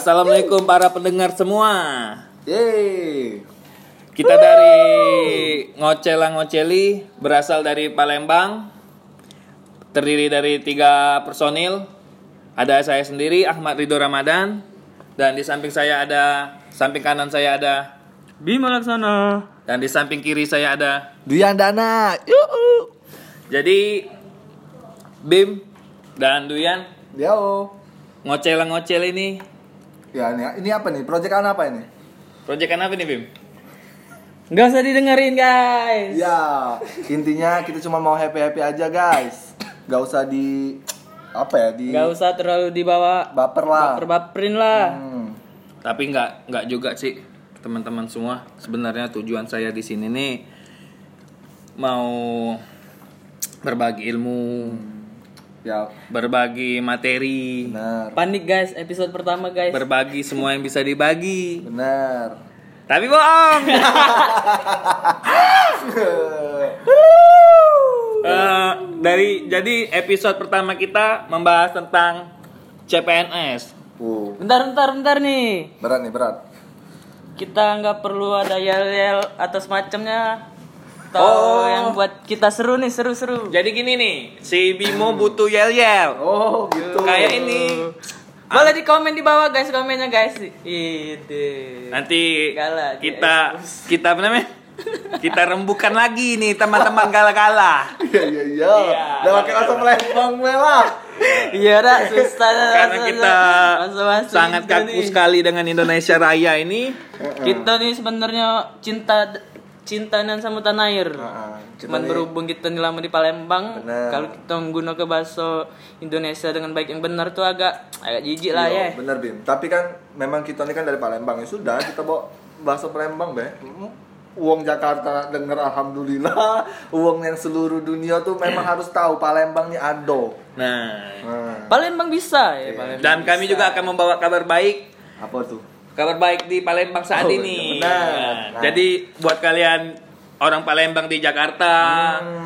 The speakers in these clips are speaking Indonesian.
Assalamualaikum para pendengar semua. Yeay. Kita dari Ngocela Ngoceli berasal dari Palembang. Terdiri dari tiga personil. Ada saya sendiri Ahmad Ridho Ramadan dan di samping saya ada samping kanan saya ada Bima Laksana. dan di samping kiri saya ada. Duyan Dana. Yuhu. Jadi Bim dan Duyan Yo. Ngocela Ngocel ini Ya ini, ini apa nih? Proyekan apa ini? proyekan apa nih Bim? Gak usah didengerin guys. Ya, intinya kita cuma mau happy-happy aja guys. Gak usah di apa ya di Gak usah terlalu dibawa baper lah. baper-baperin lah. Hmm. Tapi nggak nggak juga sih teman-teman semua. Sebenarnya tujuan saya di sini nih mau berbagi ilmu, Ya, berbagi materi, benar. Panik guys, episode pertama guys. berbagi semua yang bisa dibagi. Benar. Tapi bohong. Eh, dari jadi episode pertama kita membahas tentang CPNS. Uh, Bentar, bentar, bentar nih. berat nih, berat. Kita nggak perlu ada yel-yel atau semacamnya. Atau Oh. yang buat kita seru nih, seru-seru. Jadi gini nih, si Bimo butuh yel-yel. Oh, gitu. Kayak ini. Boleh di komen di bawah guys, komennya guys. Itu. Nanti Galak, kita kita apa namanya? Kita rembukan lagi nih teman-teman gala-gala. Iya, iya, iya. Iya. Udah pakai langsung melempang lah. Iya dah, susah dah. Karena kita sangat gitu kaku sekali dengan Indonesia Raya ini. Kita nih sebenarnya cinta cinta dan sama tanah air. Heeh. Kita Cuman nih- berhubung kita nih lama di Palembang, kalau kita menggunakan bahasa Indonesia dengan baik yang benar tuh agak agak jijik lah Iya, ya. Bener Bim. Tapi kan memang kita ini kan dari Palembang ya sudah kita bawa bahasa Palembang be. Mm, Uang Jakarta denger alhamdulillah. Uang yang seluruh dunia tuh memang harus tahu Palembang ini ado. Nah, Nah, Palembang bisa Iya. ya, Palembang. dan kami juga akan membawa kabar baik apa tuh? Kabar baik di Palembang saat Oh, ini. benar. Nah. Jadi buat kalian orang Palembang di Jakarta,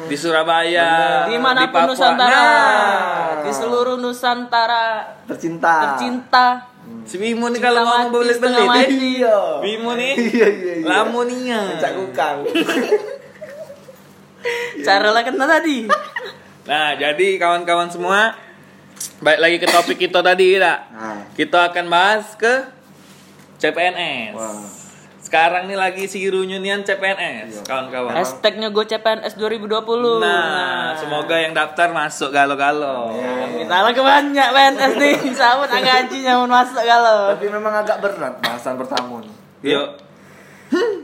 di Surabaya, di mana pun Papua. Nusantara, Nah, di seluruh Nusantara Tercinta. tercinta. si Bimo nih kalau belit setengah belit. mati. Iya. Bimo nih, Iya iya iya. lamunia. Cak kukang. Cara lah kena tadi. Nah, jadi kawan-kawan semua, baik lagi ke topik kita tadi, tak? Nah. Kita akan bahas ke CPNS. Wah. Sekarang nih lagi si reunian CPNS, Iya. kawan-kawan. Hashtagnya gue CPNS 2020. Nah, semoga yang daftar masuk galo-galo. Kita lah kebanyak PNS nih. Sama tak gajinya mau masuk kalau. Tapi memang agak berat bahasan pertama nih. Yuk.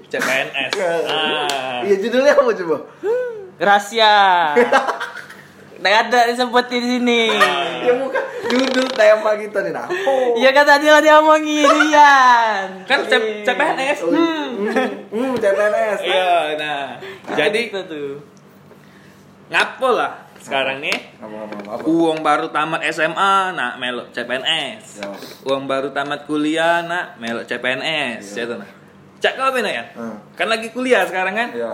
CPNS. Nah. Iya judulnya apa coba? Rahasia. Tidak ada disebut di sini. ya bukan judul tema kita nih. Nah. Iya kan tadi lah dia omongin Rian. Kan C- CPNS. Oh, Hmm, hmm, CPNS. Iya, nah. Jadi Gitu tuh. ngapo lah sekarang nih. Apa apa apa. apa. Uang baru tamat SMA, nak melok CPNS. Ya. Uang baru tamat kuliah, nak melok CPNS. Ya tuh, nah. Cak kau ya? Hmm. Kan lagi kuliah sekarang kan? Iya.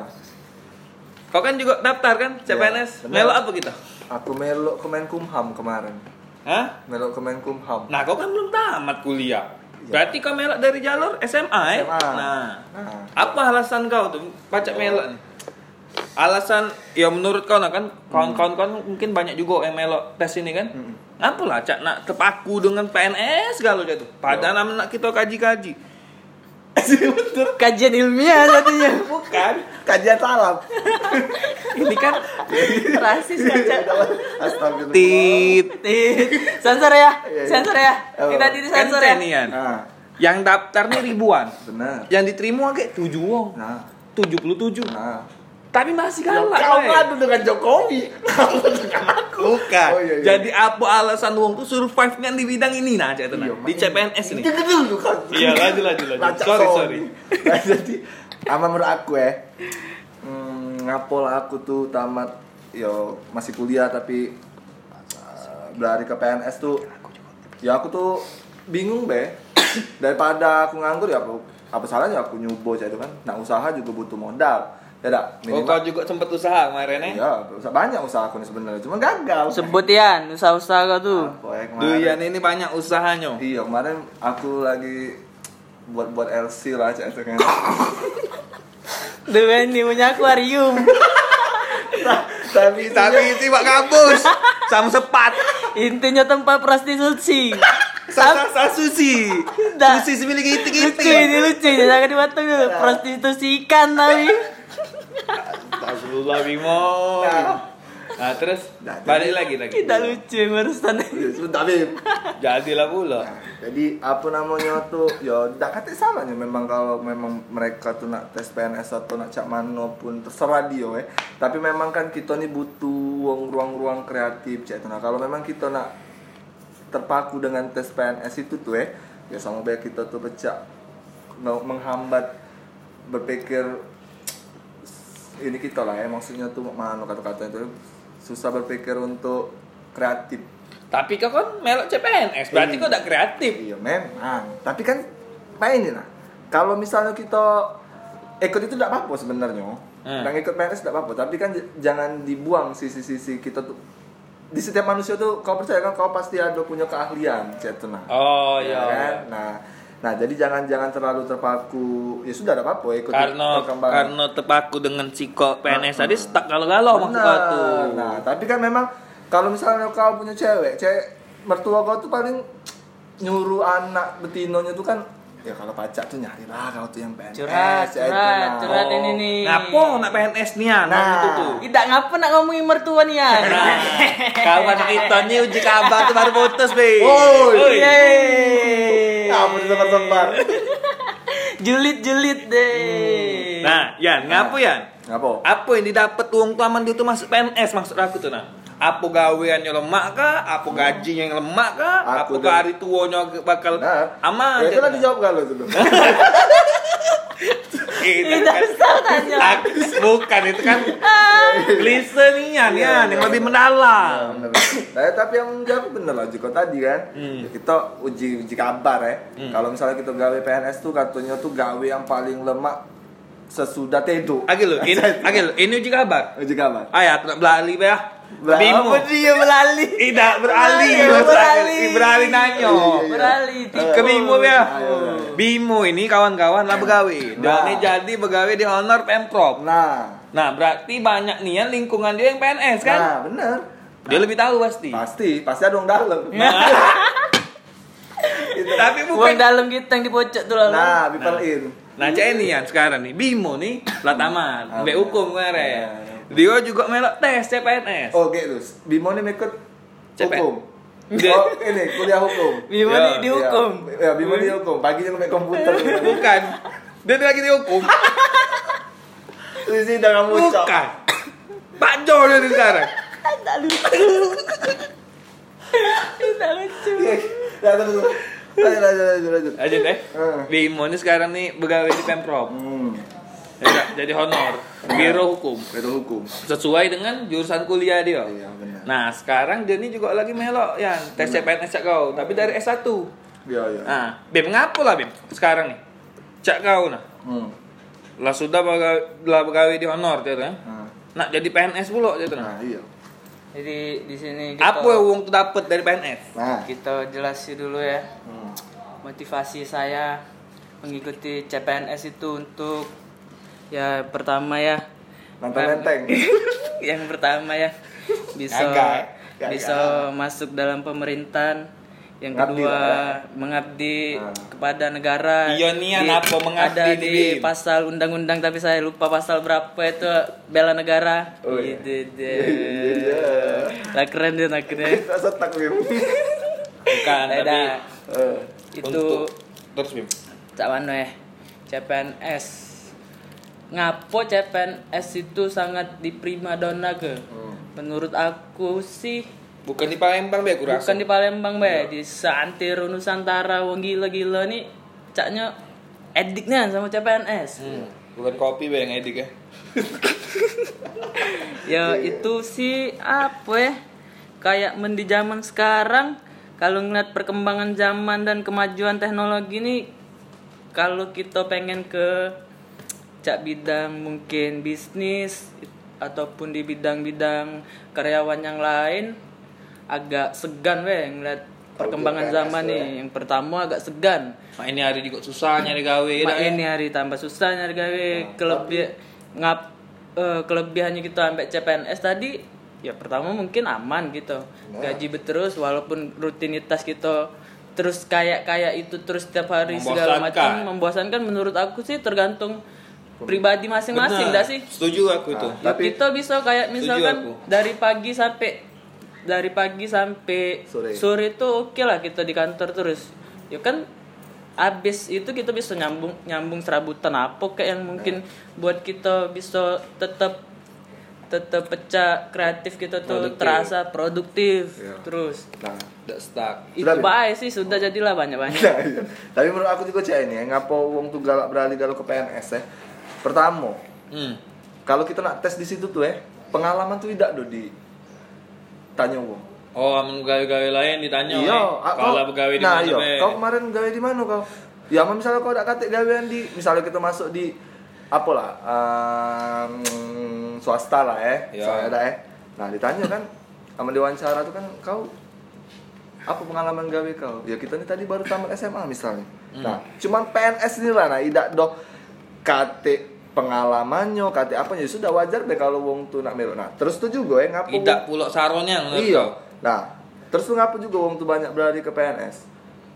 Kau kan juga daftar kan CPNS? benar. melok apa kita? Aku melok Kemenkumham kemarin. Hah? Melok Kemenkumham. Nah, kau kan belum tamat kuliah. Berarti kau melok dari jalur SMA ya? SMA. Nah, Nah. apa alasan kau tuh pacak melok nih? Alasan ya menurut kau nah kan kawan-kawan kau mungkin banyak juga yang melok tes ini kan? Hmm. Apa lah cak nak terpaku dengan PNS galau dia tuh. Padahal nak kita kaji-kaji. Betul. Kajian ilmiah jadinya. Bukan. Kajian salam. Ini kan Rasis kaca. Astagfirullah. tit Tit. Sensor ya. Iya, iya. Sensor ya. Oh. Kita di sensor ya. Nah, Yang daftar nih ribuan. benar. Yang diterima kayak tujuh wong. Nah, 77. nah. Tapi masih Ya, galak. kau ngadu dengan Jokowi. Kamu dengan aku. Bukan. Oh, iya, iya. Jadi apa alasan uang tuh survive nya di bidang ini nah cak itu, nah. Iya, di. CPNS ini. Jangan dulu kan. Iya, lanjut, lanjut, lanjut. Sorry, sorry. Nah, jadi, ama menurut aku ya, hmm, ngapol aku tuh tamat, yo masih kuliah tapi uh, berlari ke PNS tuh, ya aku tuh bingung be. Daripada aku nganggur ya aku, apa salahnya aku nyubo cak itu kan. Nah usaha juga butuh modal. Ya dak, Oh, kau juga sempat usaha kemarin ya? Iya, usaha- banyak usaha aku nih sebenarnya, cuma gagal. Sebut Yan, usaha-usaha kau tuh. Apa kemarin. Duyan ini banyak usahanya. Iya kemarin aku lagi buat buat LC lah cek itu kan. Dengan ini punya akuarium. tapi Tapi itu pak kampus sama sepat. Intinya tempat prostitusi. Sasa. Dah. Susi semilik gitu Lucu ini lucu ini jangan dibantu prostitusi ikan tapi. Astagfirullah Bimo. Nah, terus Nah, balik lagi lagi. Tidak lucu barusan. Iya, sebentar Bim. Jadilah pula. Jadi apa namanya tuh ya udah kata sama nih memang kalau memang mereka tuh nak tes PNS atau nak cak mano pun terserah dia eh. Tapi memang kan kita nih butuh ruang ruang-ruang kreatif cak itu. Nah kalau memang kita nak terpaku dengan tes PNS itu tuh eh ya sama baik kita tuh pecah mau menghambat berpikir ini kita lah ya maksudnya tuh mana kata-kata itu susah berpikir untuk kreatif Tapi kau kan melok CPNS, berarti kau udah kreatif. Iya memang. Tapi kan ini lah. Kalau misalnya kita ikut itu tidak apa-apa sebenarnya. Hmm. Ikut PNS tidak apa-apa. Tapi kan jangan dibuang sisi-sisi kita tuh. Di setiap manusia tuh kau percaya kan kau pasti ada punya keahlian, itu nah. Oh Ya iya. kan? Nah, nah jadi jangan jangan terlalu terpaku. Ya sudah ada apa-apa ikut Karena perkembangan. karena terpaku dengan ciko PNS tadi stuck galau-galau maksud kau tuh. Benar. Nah, tapi kan memang kalau misalnya kau punya cewek, cewek mertua kau tuh paling nyuruh anak betinonya tuh kan ya kalau pacar tuh nyari lah kau tuh yang PNS Curhat, ya itu, curhat, nah. curhat ini nih. Ngapo nak PNS nih ya, Nah. itu tuh. Tidak ngapa nak ngomongin mertua nih ya. Nah, kawan kita nih uji kabar tuh baru putus. Woi. Woi. Yeay. Kamu disebar-sebar. Julit-julit deh. Nah, Yan, ngapo Yan? Ngapa? Apa yang didapat uang tuaman itu masuk PNS maksud aku tuh nah? Apa gaweannya lemak kah? Apa gajinya yang lemak kah? Aku apa dan- hari tuanya bakal Nah, aman? Ya, itu lah dijawab kalau itu. tuh. Itu kan- usah tanya. Aku bukan itu kan klise nih Yan, yang lebih mendalam. Bener. Nah, tapi yang jawab bener lah Jiko tadi kan. Hmm. Ya, kita uji uji kabar ya. Kalau misalnya kita gawe PNS tuh katanya tuh gawe yang paling lemak sesudah tedo. Agil lo, ini agil lo, ini uji kabar. Uji kabar. Ayah, aku nak beralih ya. Berapa Bimo. dia beralih? Tidak beralih, Beralih, beralih. Agil. beralih nanyo. Iya, iya. Beralih. Ke Bimo ya. Bimo ini kawan-kawan lah begawe. Dia Nah. ini jadi begawe di honor Pemprov. Nah, Nah, berarti banyak nih yang lingkungan dia yang PNS kan? nah bener. Dia lebih tahu pasti. Pasti, pasti ada orang dalam. Itu. Tapi Uang bukan. dalam kita yang dipocok tuh lalu. Nah, people in. Nah, cek ini yang sekarang nih, Bimo nih, plat aman, Ah, mbak hukum Nah, kemarin. Dia juga melok tes CPNS. Oh, gitu. Bimo nih ikut Cepet. hukum. Dia- Oh, ini kuliah hukum. Bimo Ya, di- dihukum. Ya, ya Bimo dihukum. Paginya main komputer. Bukan. Dia lagi dihukum. Di sini udah kamu cok. Bukan. Pak Jo dia di sekarang. Tidak lucu. Tidak lucu. Ya, terus. terus. Lanjut, lanjut, lanjut, lanjut. Aja deh. Bimo ini sekarang nih begawe di Pemprov. Hmm. Jadi, jadi honor, biro hukum. Itu hukum. Sesuai dengan jurusan kuliah dia. Iya, benar. Nah, sekarang dia ini juga lagi melok ya, tes CPNS cak kau, tapi dari S1. Iya, iya. Nah, Bim ngapo lah Bim sekarang nih? Cak kau nah. Hmm. Lah sudah begawe, lah begawe di honor dia kan. Nah, Nak jadi PNS pula nah, Nah. iya. Jadi di sini kita, Apa yang uang tuh dapat dari PNS? Nah. kita jelasin dulu ya. Hmm. Motivasi saya mengikuti CPNS itu untuk ya pertama ya Nonton menteng. yang pertama ya bisa Kagak, kagak. bisa masuk dalam pemerintahan yang Ngabdi kedua lah ya. mengabdi Ah. kepada negara Iya, nian Di- apa mengabdi ada di di pasal undang-undang tapi saya lupa pasal berapa itu bela negara Oh, iya. gitu deh Iya. lah keren deh nah keren Kita setak, Bim. Bukan, tapi. Eh, itu untuk terus Bim. cak mana ya CPNS ngapo CPNS itu sangat diprima dona ke Hmm. menurut aku sih Bukan di Palembang be aku rasa. bukan di Palembang be. Di Santero Nusantara wong gila-gila nih caknya ediknya sama CPNS Hmm, bukan kopi be yang edik ya. ya itu sih apa ya kayak men di zaman sekarang kalau ngeliat perkembangan zaman dan kemajuan teknologi ini kalau kita pengen ke cak bidang mungkin bisnis ataupun di bidang-bidang karyawan yang lain agak segan weh ngeliat perkembangan zaman nih. tuh, Yang pertama agak segan. Mak ini hari juga susah nyari gawe Mak dah, ini hari tambah susah nyari gawe. Kelebih ngap eh, kelebihannya kita sampai CPNS tadi ya pertama mungkin aman gitu. Nah. Gaji berterus walaupun rutinitas kita terus kayak kayak itu terus setiap hari segala macam membosankan menurut aku sih tergantung pribadi masing-masing dah sih. Setuju aku itu. Ya, Tapi- kita bisa kayak misalkan dari pagi sampai dari pagi sampai Sore. sore, itu oke lah kita di kantor terus. Ya kan abis itu kita bisa nyambung nyambung serabutan apa kayak yang mungkin buat kita bisa tetap tetap pecah kreatif kita tuh Produktif. terasa produktif Iya. terus Nah, Tidak stuck. itu baik sih sudah jadilah banyak banyak Nah, iya. Tapi menurut aku juga cek ini ya, ngapo wong tuh galak beralih galau ke PNS ya. Pertama, Hmm. kalau kita nak tes di situ tuh ya, pengalaman tuh tidak do di tanya wong. Oh, amun gawe-gawe lain ditanya Iya, eh, ah, kalau begawe di Nah, mana iya, kau kemarin gawe di mana kau? Ya, misalnya kau ada katek gawean di misalnya kita masuk di apa lah, em, swasta lah ya, Iya. misalnya ada ya. Nah, ditanya kan sama diwawancara tuh kan kau apa pengalaman gawe kau? Ya kita nih tadi baru tamat SMA misalnya. Hmm. Nah, cuman PNS ini lah, nah tidak doh kate pengalamannya, kate apa ya sudah wajar deh kalau wong tuh nak melok. Nah, terus tuh juga ya ngapu Tidak pulak saronnya menurut Iya. Nah, terus lu ngapa juga wong tuh banyak berlari ke PNS?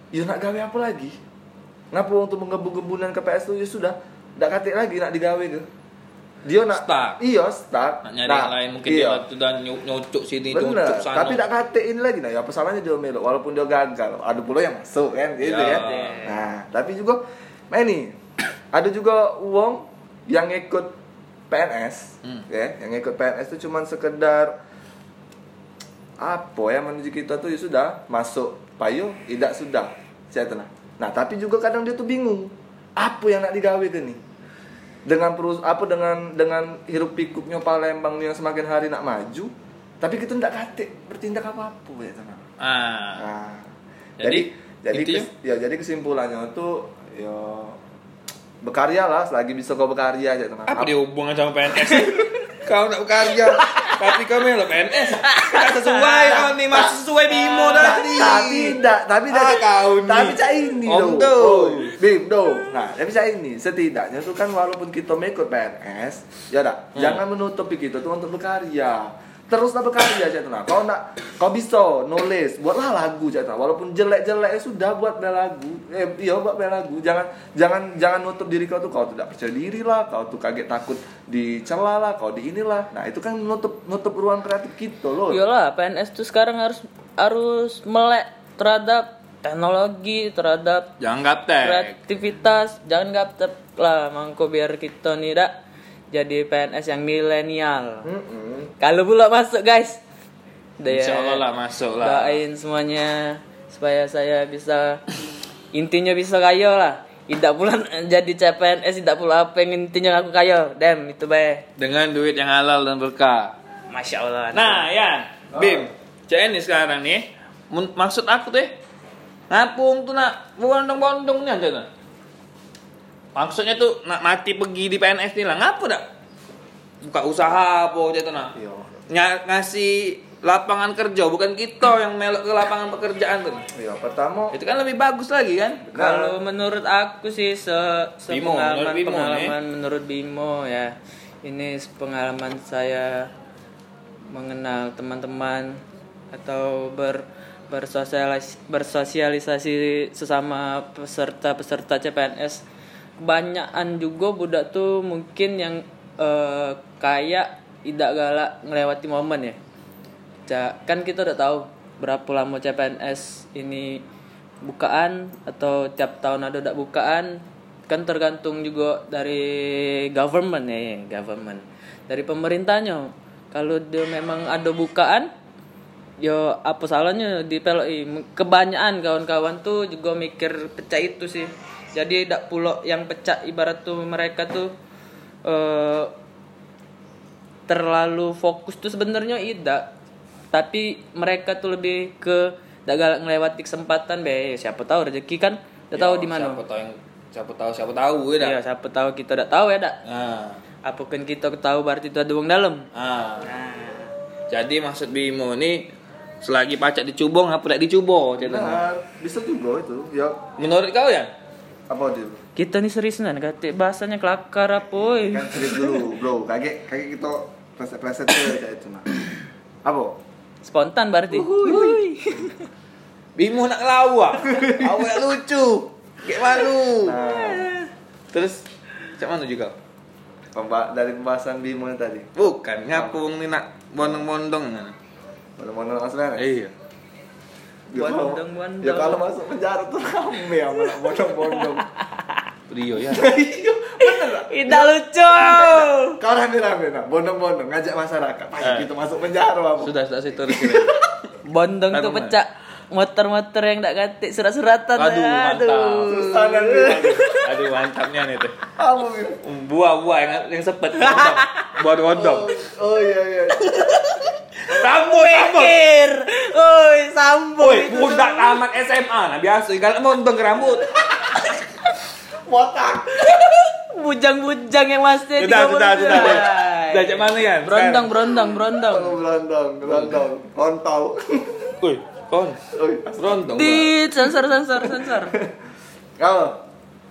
Ya nak gawe apa lagi? Ngapa wong tuh menggebu-gebunan ke PS tuh ya sudah, ndak katik lagi nak digawe ke. Dia nak Stuck. Iya, stuck. Nak nyari yang lain mungkin iya. dia sudah nyu- nyucuk sini, Bener, nyucuk sana. tapi tak katik ini lagi nah ya apa salahnya dia melok walaupun dia gagal. Ada pula yang masuk kan gitu Ya. kan. Nah, tapi juga nah ini ada juga uang yang ikut PNS, Hmm. ya, yang ikut PNS itu cuman sekedar apa ya menuju kita tuh ya sudah masuk payo tidak sudah saya tenang nah tapi juga kadang dia tuh bingung apa yang nak digawe ke nih dengan perus apa dengan dengan hirup pikuknya Palembang yang semakin hari nak maju tapi kita tidak katik bertindak apa apa ya tenang Ah. nah, Jadi, jadi jadi intinya? kes- ya jadi kesimpulannya tuh ya berkarya lah selagi bisa kau berkarya aja tenang Apa dia hubungan sama PNS? kau nak bekerja, tapi kau melok PNS. Tak sesuai kau nih, masih sesuai Bimo tadi. tapi tidak tapi Ah, tidak kau nih. tapi cak ini Om loh. Do. Oh, bim do nah tapi cak ini setidaknya tuh kan walaupun kita mengikut PNS ya dah Hmm. jangan menutupi kita tuh untuk berkarya teruslah berkarya tenang kau nak kau bisa nulis buatlah lagu tenang walaupun jelek jelek ya sudah buat lagu. Eh iya buat lagu. Jangan jangan jangan nutup diri kau tuh. Kau tidak percaya diri lah kau tuh kaget takut dicela lah kau di inilah nah itu kan nutup nutup ruang kreatif kita loh. Iyalah, PNS tuh sekarang harus harus melek terhadap teknologi, terhadap Jangan gaptek. kreativitas. Jangan gaptek lah, mangko biar kita nih dak jadi PNS yang milenial. Kalau pula masuk guys, Udah ya, Insya Allah lah masuk lah. Doain semuanya supaya saya bisa intinya bisa kaya lah. Tidak pula jadi CPNS, tidak pula apa yang intinya aku kaya. Dem, itu baik. Dengan duit yang halal dan berkah. Masya Allah. Nah, ya, Bim, CN nih sekarang nih. Maksud aku tuh, ngapung tuh nak bondong-bondong nih aja tuh. Maksudnya tuh nak mati pergi di PNS nih lah, ngapa dak? Buka usaha apa aja tuh nak? Iya. Ngasih lapangan kerja bukan kita yang melok ke lapangan pekerjaan tuh. Iya, pertama Itu kan lebih bagus lagi kan? Kalau menurut aku sih se, se Bimo, menurut pengalaman Bimo pengalaman menurut Bimo ya. Ini pengalaman saya mengenal teman-teman atau ber bersosialis, bersosialisasi sesama peserta-peserta CPNS. Kebanyakan juga budak tuh mungkin yang eh, kayak tidak galak ngelewati momen ya. Kan kita udah tahu berapa lama CPNS ini bukaan atau tiap tahun ada udah bukaan. Kan tergantung juga dari government ya, government. Dari pemerintahnya. Kalau dia memang ada bukaan yo apa salahnya di PLI kebanyakan kawan-kawan tuh juga mikir pecah itu sih. Jadi tidak pulau yang pecah ibarat tuh mereka tuh eh terlalu fokus tuh sebenarnya tidak tapi mereka tuh lebih ke tidak galak ngelewati kesempatan be. Siapa tahu rezeki kan? Udah tahu di mana. Siapa tahu yang siapa tahu siapa tahu ya dak. Iya, siapa tahu kita udah tahu ya dak. Nah, apa kan kita tahu berarti itu ada uang dalam ah. Jadi maksud Bimo ini Selagi pacak dicubung, apa tidak dicubo? Benar, bisa juga itu. Ya, Menurut kau ya? apa dia? Kita nih serius nan kata bahasanya kelakar apa. Kan serius dulu, bro. Kayak kayak kita preset-preset tuh kayak itu nah. Apa? Spontan berarti. Wuih. Bimo nak ngelawak. Awak lucu. Kayak malu. Nah, Terus cak mana juga? pemba dari pembahasan Bimo yang tadi. Bukan, ngapung nih nak bondong-bondong. Mana-mana maksudnya? Iya. Ya, kalau- Bondong-bondong. Ya kalau masuk penjara tuh rame ya mana bondong-bondong. Rio ya. Iya, bener lah. Tidak lucu. Kau rame-rame nah, bondong-bondong ngajak masyarakat. Eh. Pasti kita masuk penjara, Bapak. Sudah, sudah situ terus. Bondong tuh pecah motor-motor yang tak katik surat-suratan. Aduh, mantap. Susah nanti. Aduh, mantapnya nih tuh. Apa? Buah-buah yang yang sepet. Bondong. Buah bondong. Oh, oh iya iya. Rambut, rambut. Pikir. Oi, sambung. Woi, budak tamat SMA. Nah, biasa kalau bondong ke rambut. Botak. Bujang-bujang yang masih Sudah, sudah, sudah. Sudah, cak mana ya? Berondong, berondong, berondong. Oh, berondong, berondong. Kontol. Woi, kon. Oi, Berondong. Di sensor, sensor, sensor. Kamu?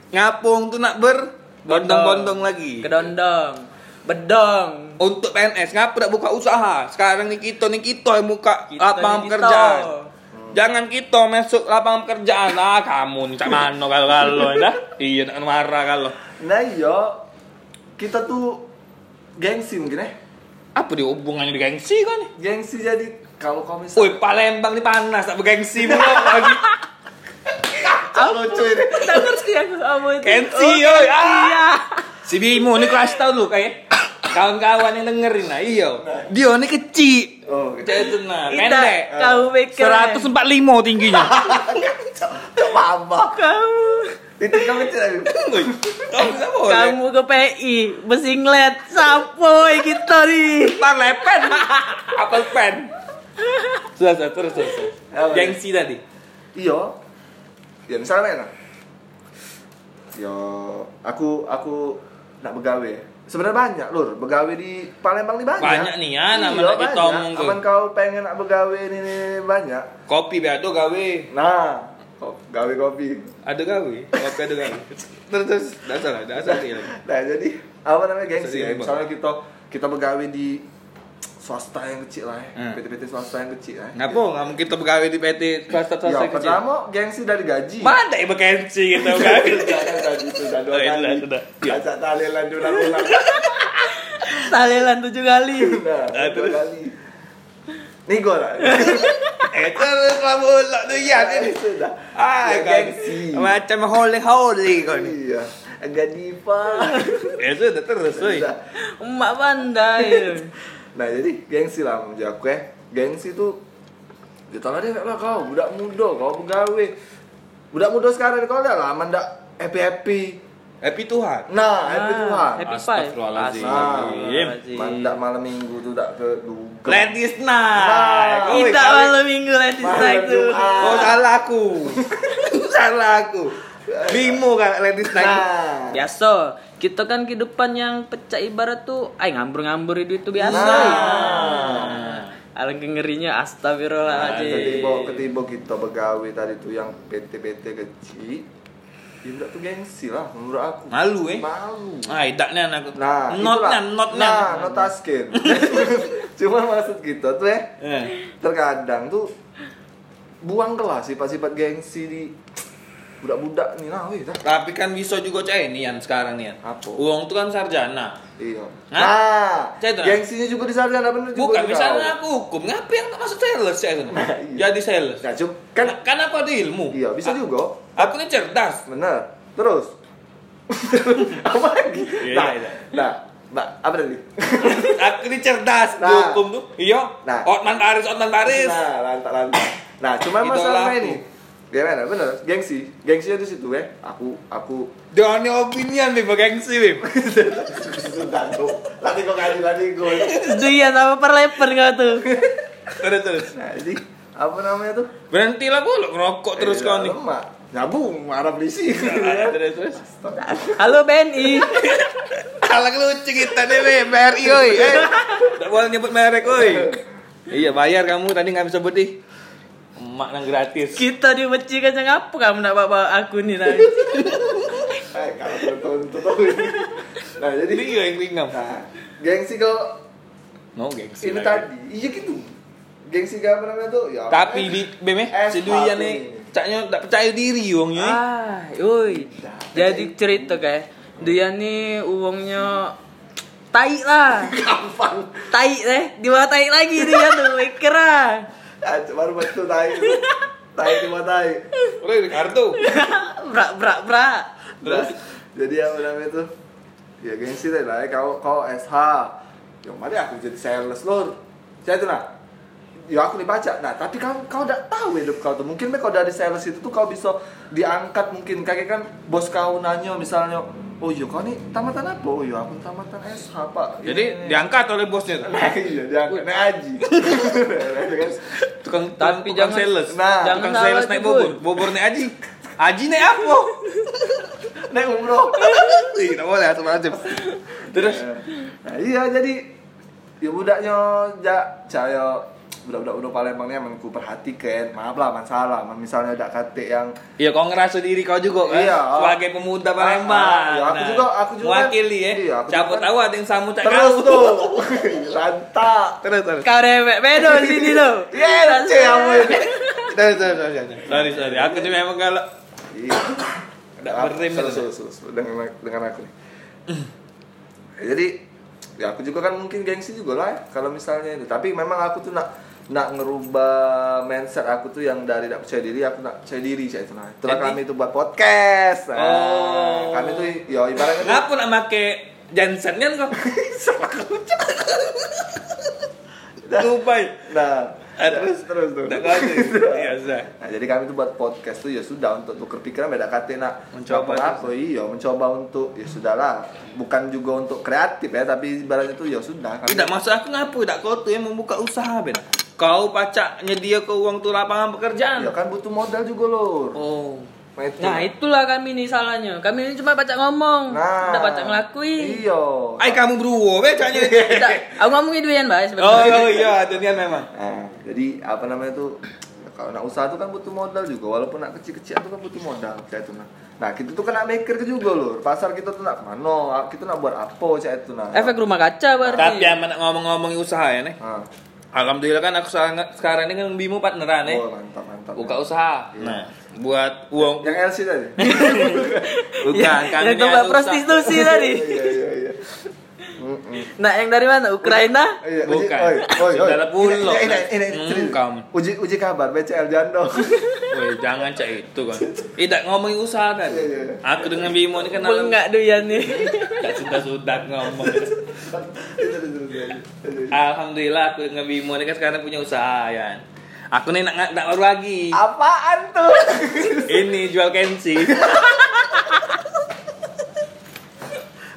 Ngapung tuh nak ber bondong-bondong lagi. Kedondong. Bedong. Untuk PNS ngapa buka usaha? Sekarang nih kita nih kita yang buka Kita lapangan pekerjaan. Jangan kita masuk lapangan pekerjaan ah kamu nih cak mano kalau kalau dah. Iya nak marah kalau. Nah iya. Kita tuh gengsi mungkin eh. Apa dia hubungannya di gengsi kan nih? Gengsi jadi kalau kau misal Woi, Palembang nih panas tak bergengsi mulu lagi. Cak lucu ini. Tak ngerti aku apa itu. Gengsi, Oh, oi. Ah. Iya. Si Bimo nih kelas tau lu kayak kawan-kawan yang dengerin nah iya. Dia nih kecil. Oh, itu nah, pendek. Kamu pikir. 145 tingginya. Mama. Kamu. Itu kamu. Woi, Kamu bisa boleh. Kamu ke PI, besinglet, sapoy kita nih. Pan lepen. Apel pen. Sudah, sudah, terus, terus. terus. Apa? Gengsi tadi. Iya. Ya misalnya nah. Yo, aku aku nak begawe. Sebenarnya banyak lur, begawe di Palembang ini banyak. Banyak nih ya, nama Iya, nak kita omong. Aman kau pengen nak begawe ini, ini, ini banyak. Kopi beado gawe. Nah, gawe kopi. Ada gawe. Kopi ada gawe. Terus, terus. Dasar lah, dasar sih. Nah, jadi apa namanya gengsi? Ya? Misalnya kita kita begawe di swasta yang kecil lah ya. Hmm. PT-PT swasta yang kecil lah. Ngapa? Nggak mungkin kita begawe di PT swasta Ya, swasta kecil. pertama gengsi dari gaji. Mana ya bergengsi gitu kan? Jangan tadi sudah dua Oh, iya, kali. sudah, sudah. Iya. Ajak talilan ulang-ulang. Talilan tujuh kali. Nah, Ah, dua terus? kali. Nih gue lah. Eh, terus kamu ulak tuh ya ini. Sudah. Ah, Ya, gengsi. gengsi. Macam holy holy kan. Iya. Agak diva. Eh, sudah terus. Emak pandai. Nah jadi gengsi lah menurut aku ya. Gengsi tuh tolong deh lah kau, budak muda, kau begawe Budak muda sekarang kau lihat lah, aman dak happy-happy Happy Tuhan. Nah, happy Tuhan Ah, Happy Five. Astagfirullahaladzim. Astagfirullahaladzim. Mandak malam minggu tuh tak ke duga Ladies night. Nah, Kita malam minggu Malam night tuh. Jumat. Oh, salah aku. salah aku. Bimo kan ladies night. Nah, Biasa, kita kan kehidupan yang pecah ibarat tuh, ay ngambur-ngambur itu itu biasa. Nah. Alangkah ngerinya nah astagfirullahaladzim. ketiba ketiba kita begawe tadi tuh yang PT-PT kecil Ya udah tuh gengsi lah menurut aku Malu, eh? Malu Ah, idaknya anak. Nah, notnya, itulah. notnya. Nah, not taskin. Cuma maksud kita tuh ya, Eh. terkadang tuh buang kelas sifat-sifat gengsi di budak-budak nih nah, wih, dah. Tapi kan bisa juga cah ini yang sekarang. Yan. Apa? Uang tuh kan sarjana. Iya. Nah, Saya tahu. gengsinya juga di sarjana bener juga. Bukan, di misalnya aku hukum, ngapa yang masuk sales ya? Nah, iya. Jadi sales. Nah, cum, kan Kan, kan apa ada ilmu? iya bisa A- juga. Aku ini cerdas. Bener. Terus apa lagi? Iya, nah, iya. nah, Mbak, apa tadi? aku ini cerdas Nah. di hukum tuh. Iya. Nah. Otman Taris, Otman Taris. Nah, lantak lantak. Nah, cuma Idola masalahnya ini. Gimana? Bener, gengsi. Gengsinya di situ ya. Aku aku Jangan opinian, Bim, gengsi, Bim. Lagi kok kali lagi gue. Dia sama perleper nggak tuh? Terus, terus. Nah, jadi apa namanya tuh? Berhentilah gue ngerokok terus Eh, kau nih. Lemak. Nyambung, marah berisi. Terus, terus. Halo BNI. Alang lucu kita nih, Bim. BRI, oi. Eh, boleh nyebut merek, oi. Iya bayar kamu tadi nggak bisa berdih. Emak nang gratis. Kita dibenci kan ngapa kamu nak bawa aku nih nanti. Eh, kalau tuh ini. Nah, jadi Dia yang ringam. nah, gengsi kalau No gengsi. ini tadi, iya gitu. Gengsi gak apa namanya tuh? Ya. Tapi di si Duyan batu nih ini. caknya tak percaya diri wongnya. Ah, yoi. Jadi cerita kayak dia nih uangnya tai lah. Gampang. Tai deh, di bawah tai lagi dia tuh, keren. Ah, baru betul tai. Tai di mana tai. Udah di kartu. Brak brak brak. Terus jadi apa namanya tuh? Ya gengsi deh lah, kau kau SH. Ya mari aku jadi sales lor. Saya tuh nah. Ya aku dibaca. Nah, tapi kau kau udah tahu hidup kau tuh. Mungkin kau dari sales itu tuh kau bisa diangkat mungkin kayak kan bos kau nanya misalnya, "Oh iya kau nih tamatan apa?" "Oh iya aku tamatan SH, Pak." Jadi Ini- diangkat oleh bosnya. tuh. Nah, iya diangkat naik aji. Tukang Tapi tukang jangan- sales. Nah, jangan tukang sales naik bobor. Bobor naik aji. Aji naik apa? naik umroh. Tak boleh atau macam. Terus Nah, iya jadi ya budaknya ja saya budak-budak udah Palembang ini emang ku perhatikan maaf lah masalah misalnya ada kate yang Iya, kau ngerasa diri kau juga kan? Iya. Sebagai pemuda Palembang. Ah, ah, iya, aku juga- aku juga kan- Mewakili ya. iya, aku Siapa juga kan- tahu ada yang samu cak terus kau. tuh rantak Terus terus. Kau rewek bedo di sini tuh. Iya, C kamu ini. Terus terus terus. Sorry sorry. Aku cuma emang kalau Iya. Itu. terus, terus, dengan dengan aku nih. Jadi ya aku juga kan mungkin gengsi juga lah ya, kalau misalnya itu. Tapi memang aku tuh nak nak ngerubah mindset aku tuh yang dari tidak percaya diri aku nak percaya diri saya itu nah. Itulah Jadi- kami tuh buat podcast. Nah, Oh. Kami tuh ya ibaratnya Kenapa nak make Jansen kan? Lupa. ya? Nah, Ah, terus terus tuh. Iya. Nah, jadi kami tuh buat podcast tuh ya sudah untuk tukar pikiran beda kata nak Mencoba apa iya mencoba untuk ya sudahlah bukan juga untuk kreatif ya tapi ibaratnya tuh ya sudah kami- Tidak maksud aku ngapa tidak kau tuh yang membuka usaha ben. Kau pacak nyedia ke uang tuh lapangan pekerjaan. ya kan butuh modal juga lor Oh. Nah, itu. Nah itulah kami nih salahnya. Kami ini cuma baca ngomong, Nah. tidak baca ngelakui. iya Ay kamu beruwo becaknya. Tidak, aku ngomongin duian mbak oh, oh iya, dunian memang. nah, jadi apa namanya tuh ya kalau nak usaha tuh kan butuh modal juga walaupun nak kecil-kecil tuh kan butuh modal kayak itu nah nah kita tuh kan nak maker juga lor pasar kita tuh nak mana kita nak buat apa kayak itu nah Efek rumah kaca berarti. Tapi yang mana ngomong-ngomong usaha ya nih. Ah. Alhamdulillah kan aku sekarang, sekarang ini kan Bimo partneran nih. oh mantap mantap Buka usaha. Iya. Nah, buat uang yang LC tadi bukan Ya, yang tempat prostitusi tadi. iya iya iya. Nah yang dari mana? Ukraina? Iya, Bukan. oi, oi, oi. Saudara pulau. Ini, ini, ini, Hmm. Uji, uji kabar, BCL Jando. Weh, jangan cak itu kan. Tidak ngomongin usaha kan. Iya, iya, iya. Aku dengan Bimo ini kan Enggak duian nih. Tak sudah-sudah ngomong. Alhamdulillah aku dengan Bimo ini kan sekarang punya usaha ya. Aku nih nak nak baru lagi. Apaan tuh? Ini jual kensi.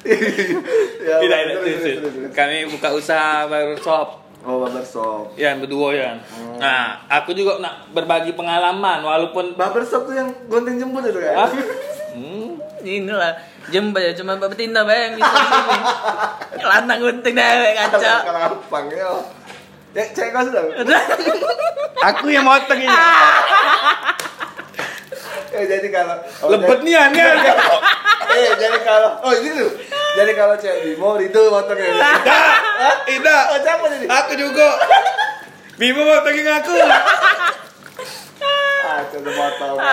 Ya, Tidak, terus. Kami buka usaha barbershop. Oh, barbershop. Ya, berdua ya. Nah, aku juga nak berbagi pengalaman walaupun Barbershop tuh yang gonteng jemput itu kan? Ah, hmm, Inilah jembat ya cuma Pak Betinda bayang gitu. Lanang gunting dewek kaca. Kelapang ya. Ya, cek kau sudah. aku yang motong ini. Eh, jadi kalau oh, Lebet nih kan. jadi- Eh, jadi kalau oh ini tuh. Jadi kalau cek Bimo itu motongnya. Tidak, tidak. Oh, siapa jadi? Aku juga. Bimo motongin aku. Ah.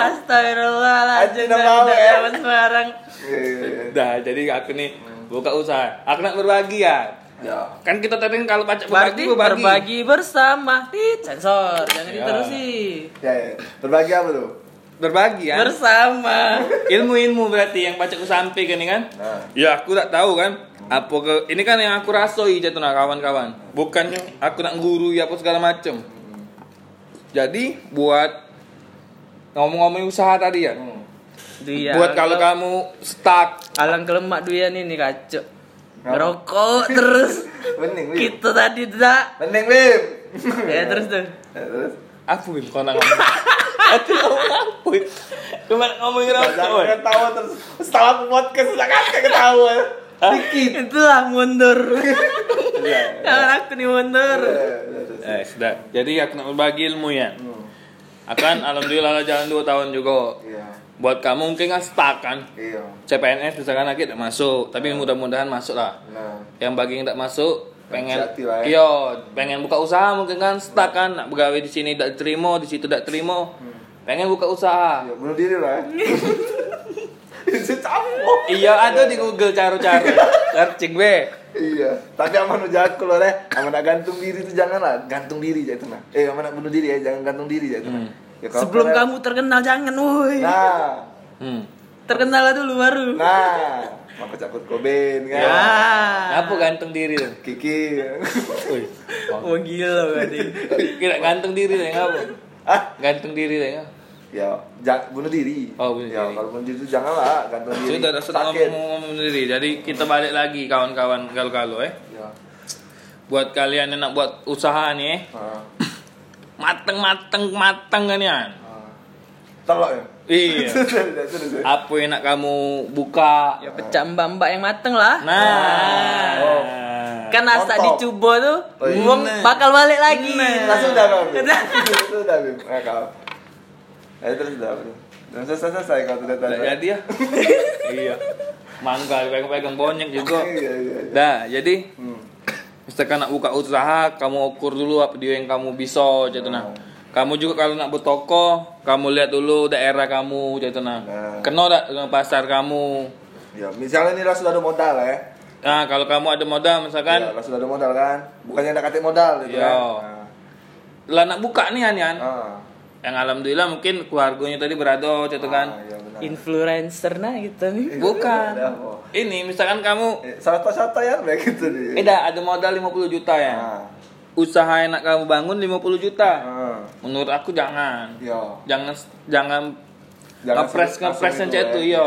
Astagfirullahaladzim. Mau, Udah ya. sekarang. Iya, iya, iya. Nah, jadi aku nih buka usaha. Aku nak berbagi ya. Ya. Kan kita tadi kalau Berarti berbagi, berbagi. berbagi bersama. Tit, sensor. Jangan Ya. diterusin. Ya, ya. Berbagi apa tuh? Berbagi ya. Bersama. Ilmu-ilmu berarti yang pacak ku sampaikan ini kan. Nah. Ya aku tak tahu kan. Apa ke ini kan yang aku rasoi jatuh nah kawan-kawan. Bukannya aku nak guru ya apa segala macem. Jadi buat ngomong-ngomong usaha tadi ya. Duian. buat kalau kamu stuck Alang kelemak duian ini kacau. Ngerokok terus. Bening, Bim. Kita tadi tidak. Bening, Bim. Ya terus tuh. Ya, terus. apa bim kau ngomong Aku ngomong apa cuma ngomongin Jangan rokok ketawa terus. Setelah podcast sudah kan ketawa. Dikit. Itulah mundur. Iya. Jangan aku nih mundur. Eh, sudah. Jadi aku nak berbagi ilmu ya. Hmm. Akan alhamdulillah lah jalan 2 tahun juga. Buat kamu mungkin kan stuck kan. Iya. CPNS misalkan lagi tidak masuk, tapi mudah-mudahan masuk lah. Nah. Yang bagi yang tidak masuk pengen ya. iya pengen buka usaha mungkin kan stuck kan nak begawe di sini tidak terima di situ tidak terima pengen buka usaha Ya, bunuh diri lah ya. Iya ada di Google cara-cara searching be Iya, tapi aman aku loh deh. Aman gantung diri itu jangan lah, gantung diri aja itu nah. Eh, aman nak bunuh diri ya, jangan gantung diri aja itu nah. Ya, kalau Sebelum kalian- kamu terkenal jangan, woi. Nah, hmm. Terkenal dulu baru. nah, maka cakut koben kan. Ya. apa gantung diri tuh Kiki. Wih, Oh gila kan kira gantung diri tuh ngapa ah, gantung diri tuh ngapa ya, ja- bunuh diri. Oh, bunuh ya, diri. kalau bunuh diri itu janganlah gantung diri. sudah sudah Sakit. ngomong-ngomong diri jadi kita balik lagi kawan-kawan galau-galau eh Ya. buat kalian yang nak buat usaha nih eh Ah, mateng-mateng mateng kan ya ah. Telok ya. iya Sudah, sudah, sudah, sudah. apa yang nak kamu buka Ya pecah mbak-mbak yang mateng lah. nah Oh. Kan asa Mantap. dicoba tuh, uang bakal balik lagi. Langsung dah kau. Sudah, Bim. Eh, kau. Eh, terus dah. Bim. Dan selesai selesai kalau sudah Nggak jadi ya iya mangga pegang-pegang bonyek juga Iya, iya, iya. dah jadi Hmm. Misalkan nak buka usaha kamu ukur dulu apa dia yang kamu bisa gitu nah kamu juga kalau nak bertoko kamu lihat dulu daerah kamu gitu nah Nah. kenal tak dengan pasar kamu Ya, misalnya ini lah sudah ada modal ya. nah kalau kamu ada modal misalkan Ya, sudah ada modal kan. Bukannya nak katik modal gitu Iya. kan. lah nak buka nih Anian Ah. yang alhamdulillah mungkin keluarganya tadi berado gitu kan Ah, iya benar. Influencer nah gitu nih. bukan ini misalkan kamu Eh, Sata-sata ya kayak gitu nih. beda ada modal 50 juta ya Ah. usaha yang nak kamu bangun 50 juta Ah. menurut aku jangan Iya. jangan jangan Jangan ngepres ngepres itu yang cek ya. iya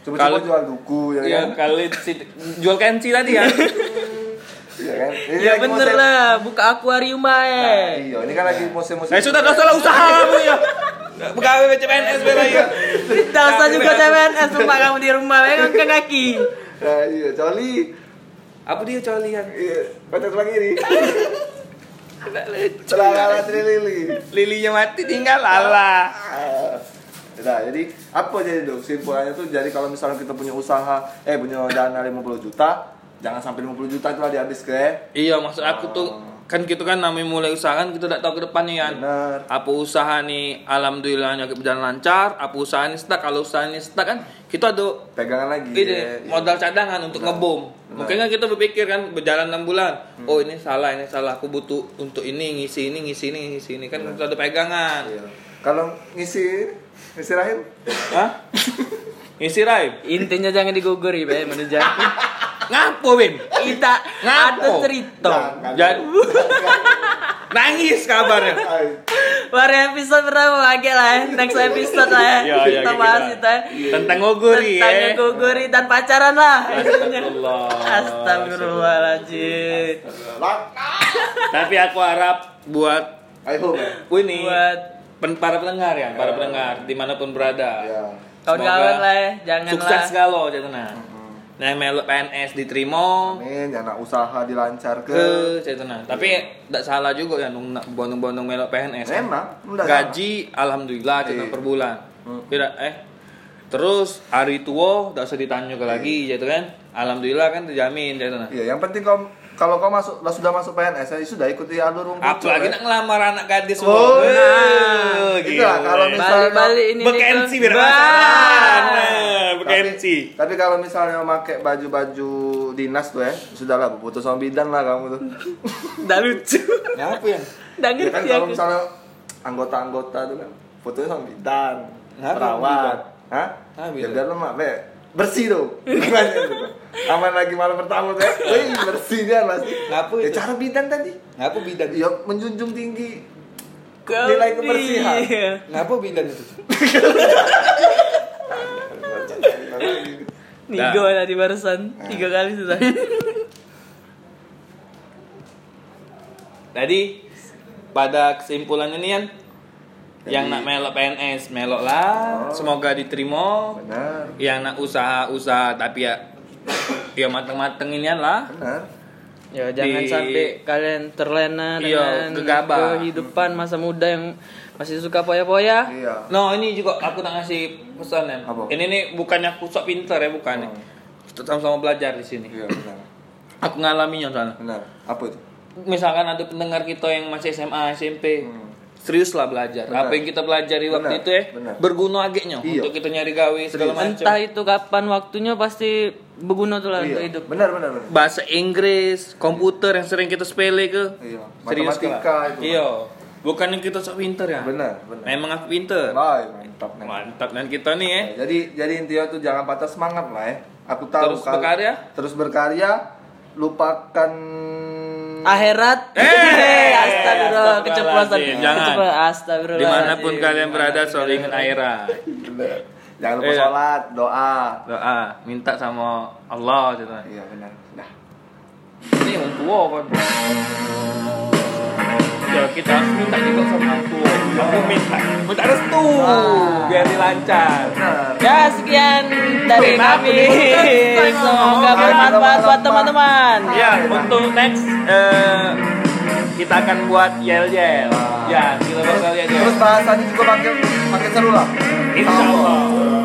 Coba-coba kalau jual duku ya ya kan. kali si- jual kenci tadi ya Iya kan. Ini Ya bener musim- lah, buka akuarium Nah, bae. iya, ini kan lagi musim-musim. eh sudah dosa lah usaha kamu ya pegawai bela ya Tidak usah juga CPNS rumah kamu di rumah, ya kan ke kaki. Nah, iya, coli. apa dia colian Iya, kocok sebelah kiri. Celana lili. lilinya mati tinggal Allah Nah, jadi apa jadi dong? Simpulannya tuh jadi kalau misalnya kita punya usaha, eh punya dana 50 juta, jangan sampai 50 juta itu lah dihabis ke. iya maksud aku tuh kan gitu kan namanya mulai usaha kan kita tidak tahu ke depannya kan Benar. apa usaha nih alhamdulillahnya berjalan lancar. Apa usaha ini stuck kalau usaha ini stuck kan kita ada Pegangan lagi. ini ya. modal cadangan untuk ngebom. Mungkin kan kita berpikir kan berjalan enam bulan. Oh ini salah ini salah. Aku butuh untuk ini ngisi ini ngisi ini ngisi ini. Kan kita ada pegangan. Iya. Kalau ngisi ngisi rahim, Hah? ngisi raib Intinya jangan diguguri, bae manajer. ngapo Win Kita ada Ngapo? cerita. Jangan. jadi nangis kabarnya Baru episode berapa lagi lah ya? Next episode lah ya. Iya, iya, kita kita- bahas itu ya. tentang ngoguri Tentang ya ngeguguri dan pacaran lah. Astagfirullah. Astagfirullahaladzim. tapi aku harap buat I hope ya. ini Buat pen- para pendengar ya para pendengar di mana pun berada Ya. kawan-kawan Semoga lah ya. Jangan sukses lah. galau cetana nah melok PNS diterima. Amin, anak usaha dilancarkan. ke cetana tapi tidak salah juga ya nung nak bondong-bondong melok PNS Memang, enggak gaji alhamdulillah cetana Iya. per bulan. Hmm. tidak eh terus hari tua tidak usah ditanya ke lagi gitu kan? Alhamdulillah kan terjamin cetana Iya, yang penting kau kalau kau masuk lah sudah masuk PNS ya sudah ikuti alur rumput. apalagi ya. nak ngelamar anak gadis Oh, semua. nah. Eh, Itu lah, kalau misalnya- Balik-balik ini Bekensi biar. Nah, Tapi, bekensi. tapi kalau misalnya pakai baju-baju dinas tuh ya, sudahlah putus sama bidan lah kamu tuh. Nggak lucu. Apa ya? Nggak ya kan ngerti kalau misalnya anggota-anggota tuh kan fotonya sama bidan, perawat, hah? Ah, ya biar lemak be bersih tuh. Aman lagi malam pertama tuh ya. Wih, bersihnya pasti. Ngapa Ya itu? cara bidan tadi. Ngapa bidan? Ya menjunjung tinggi Kau nilai kebersihan. iya. Ngapa bidan itu? Nigo tadi barusan tiga kali sudah. Tadi pada kesimpulannya nih kan yang nak melok PNS melok lah, Oh. semoga diterima. Benar. Yang nak usaha usaha tapi ya ya mateng-mateng inian lah Benar. Ya jangan Di- sampai kalian terlena Iya, dengan kehidupan masa muda yang masih suka poya-poya. Iya. No ini juga aku tak ngasih pesan. Apa? Ini nih bukannya aku sok pinter ya bukan. Oh. Kita sama-sama belajar di sini. Iya, benar. Aku ngalaminnya soalnya. Benar. Apa itu? Misalkan ada pendengar kita yang masih SMA, SMP, Hmm. Serius lah belajar. Benar. Apa yang kita pelajari waktu Benar, itu ya benar. berguna agaknya Iya. untuk kita nyari gawe segala macam. Entah itu kapan waktunya pasti berguna tuh lah untuk Iya. hidup. Benar, benar, benar. Bahasa Inggris, komputer yang sering kita sepele ke. Iya. Serius Matematika lah. itu. Iya. Bukan yang kita sok pinter ya. Benar, benar. Memang aku pinter. Baik, mantap. Nen. Mantap dan kita nih ya. Jadi jadi intinya tuh jangan patah semangat lah ya. Aku tahu Terus kalau- berkarya? Terus berkarya, lupakan Akhirat. Eh, astagfirullah, astagfirullahaladzim. keceplosan. Jangan. Astagfirullah. Di mana pun kalian berada selalu ingat akhirat. Benar. Jangan lupa Iya. sholat, doa. Doa, minta sama Allah gitu. Iya benar. Nah, Ini tua kan. Ya kita harus minta juga sama tua. Aku minta, minta restu Ah. biar dilancar. Ya sekian dari kami. Semoga bermanfaat buat teman-teman. teman-teman. Ya, untuk next eh, kita akan buat yel yel. Ah. Ya, kita bakal yel. Terus bahasannya juga makin makin seru lah. Insya Allah.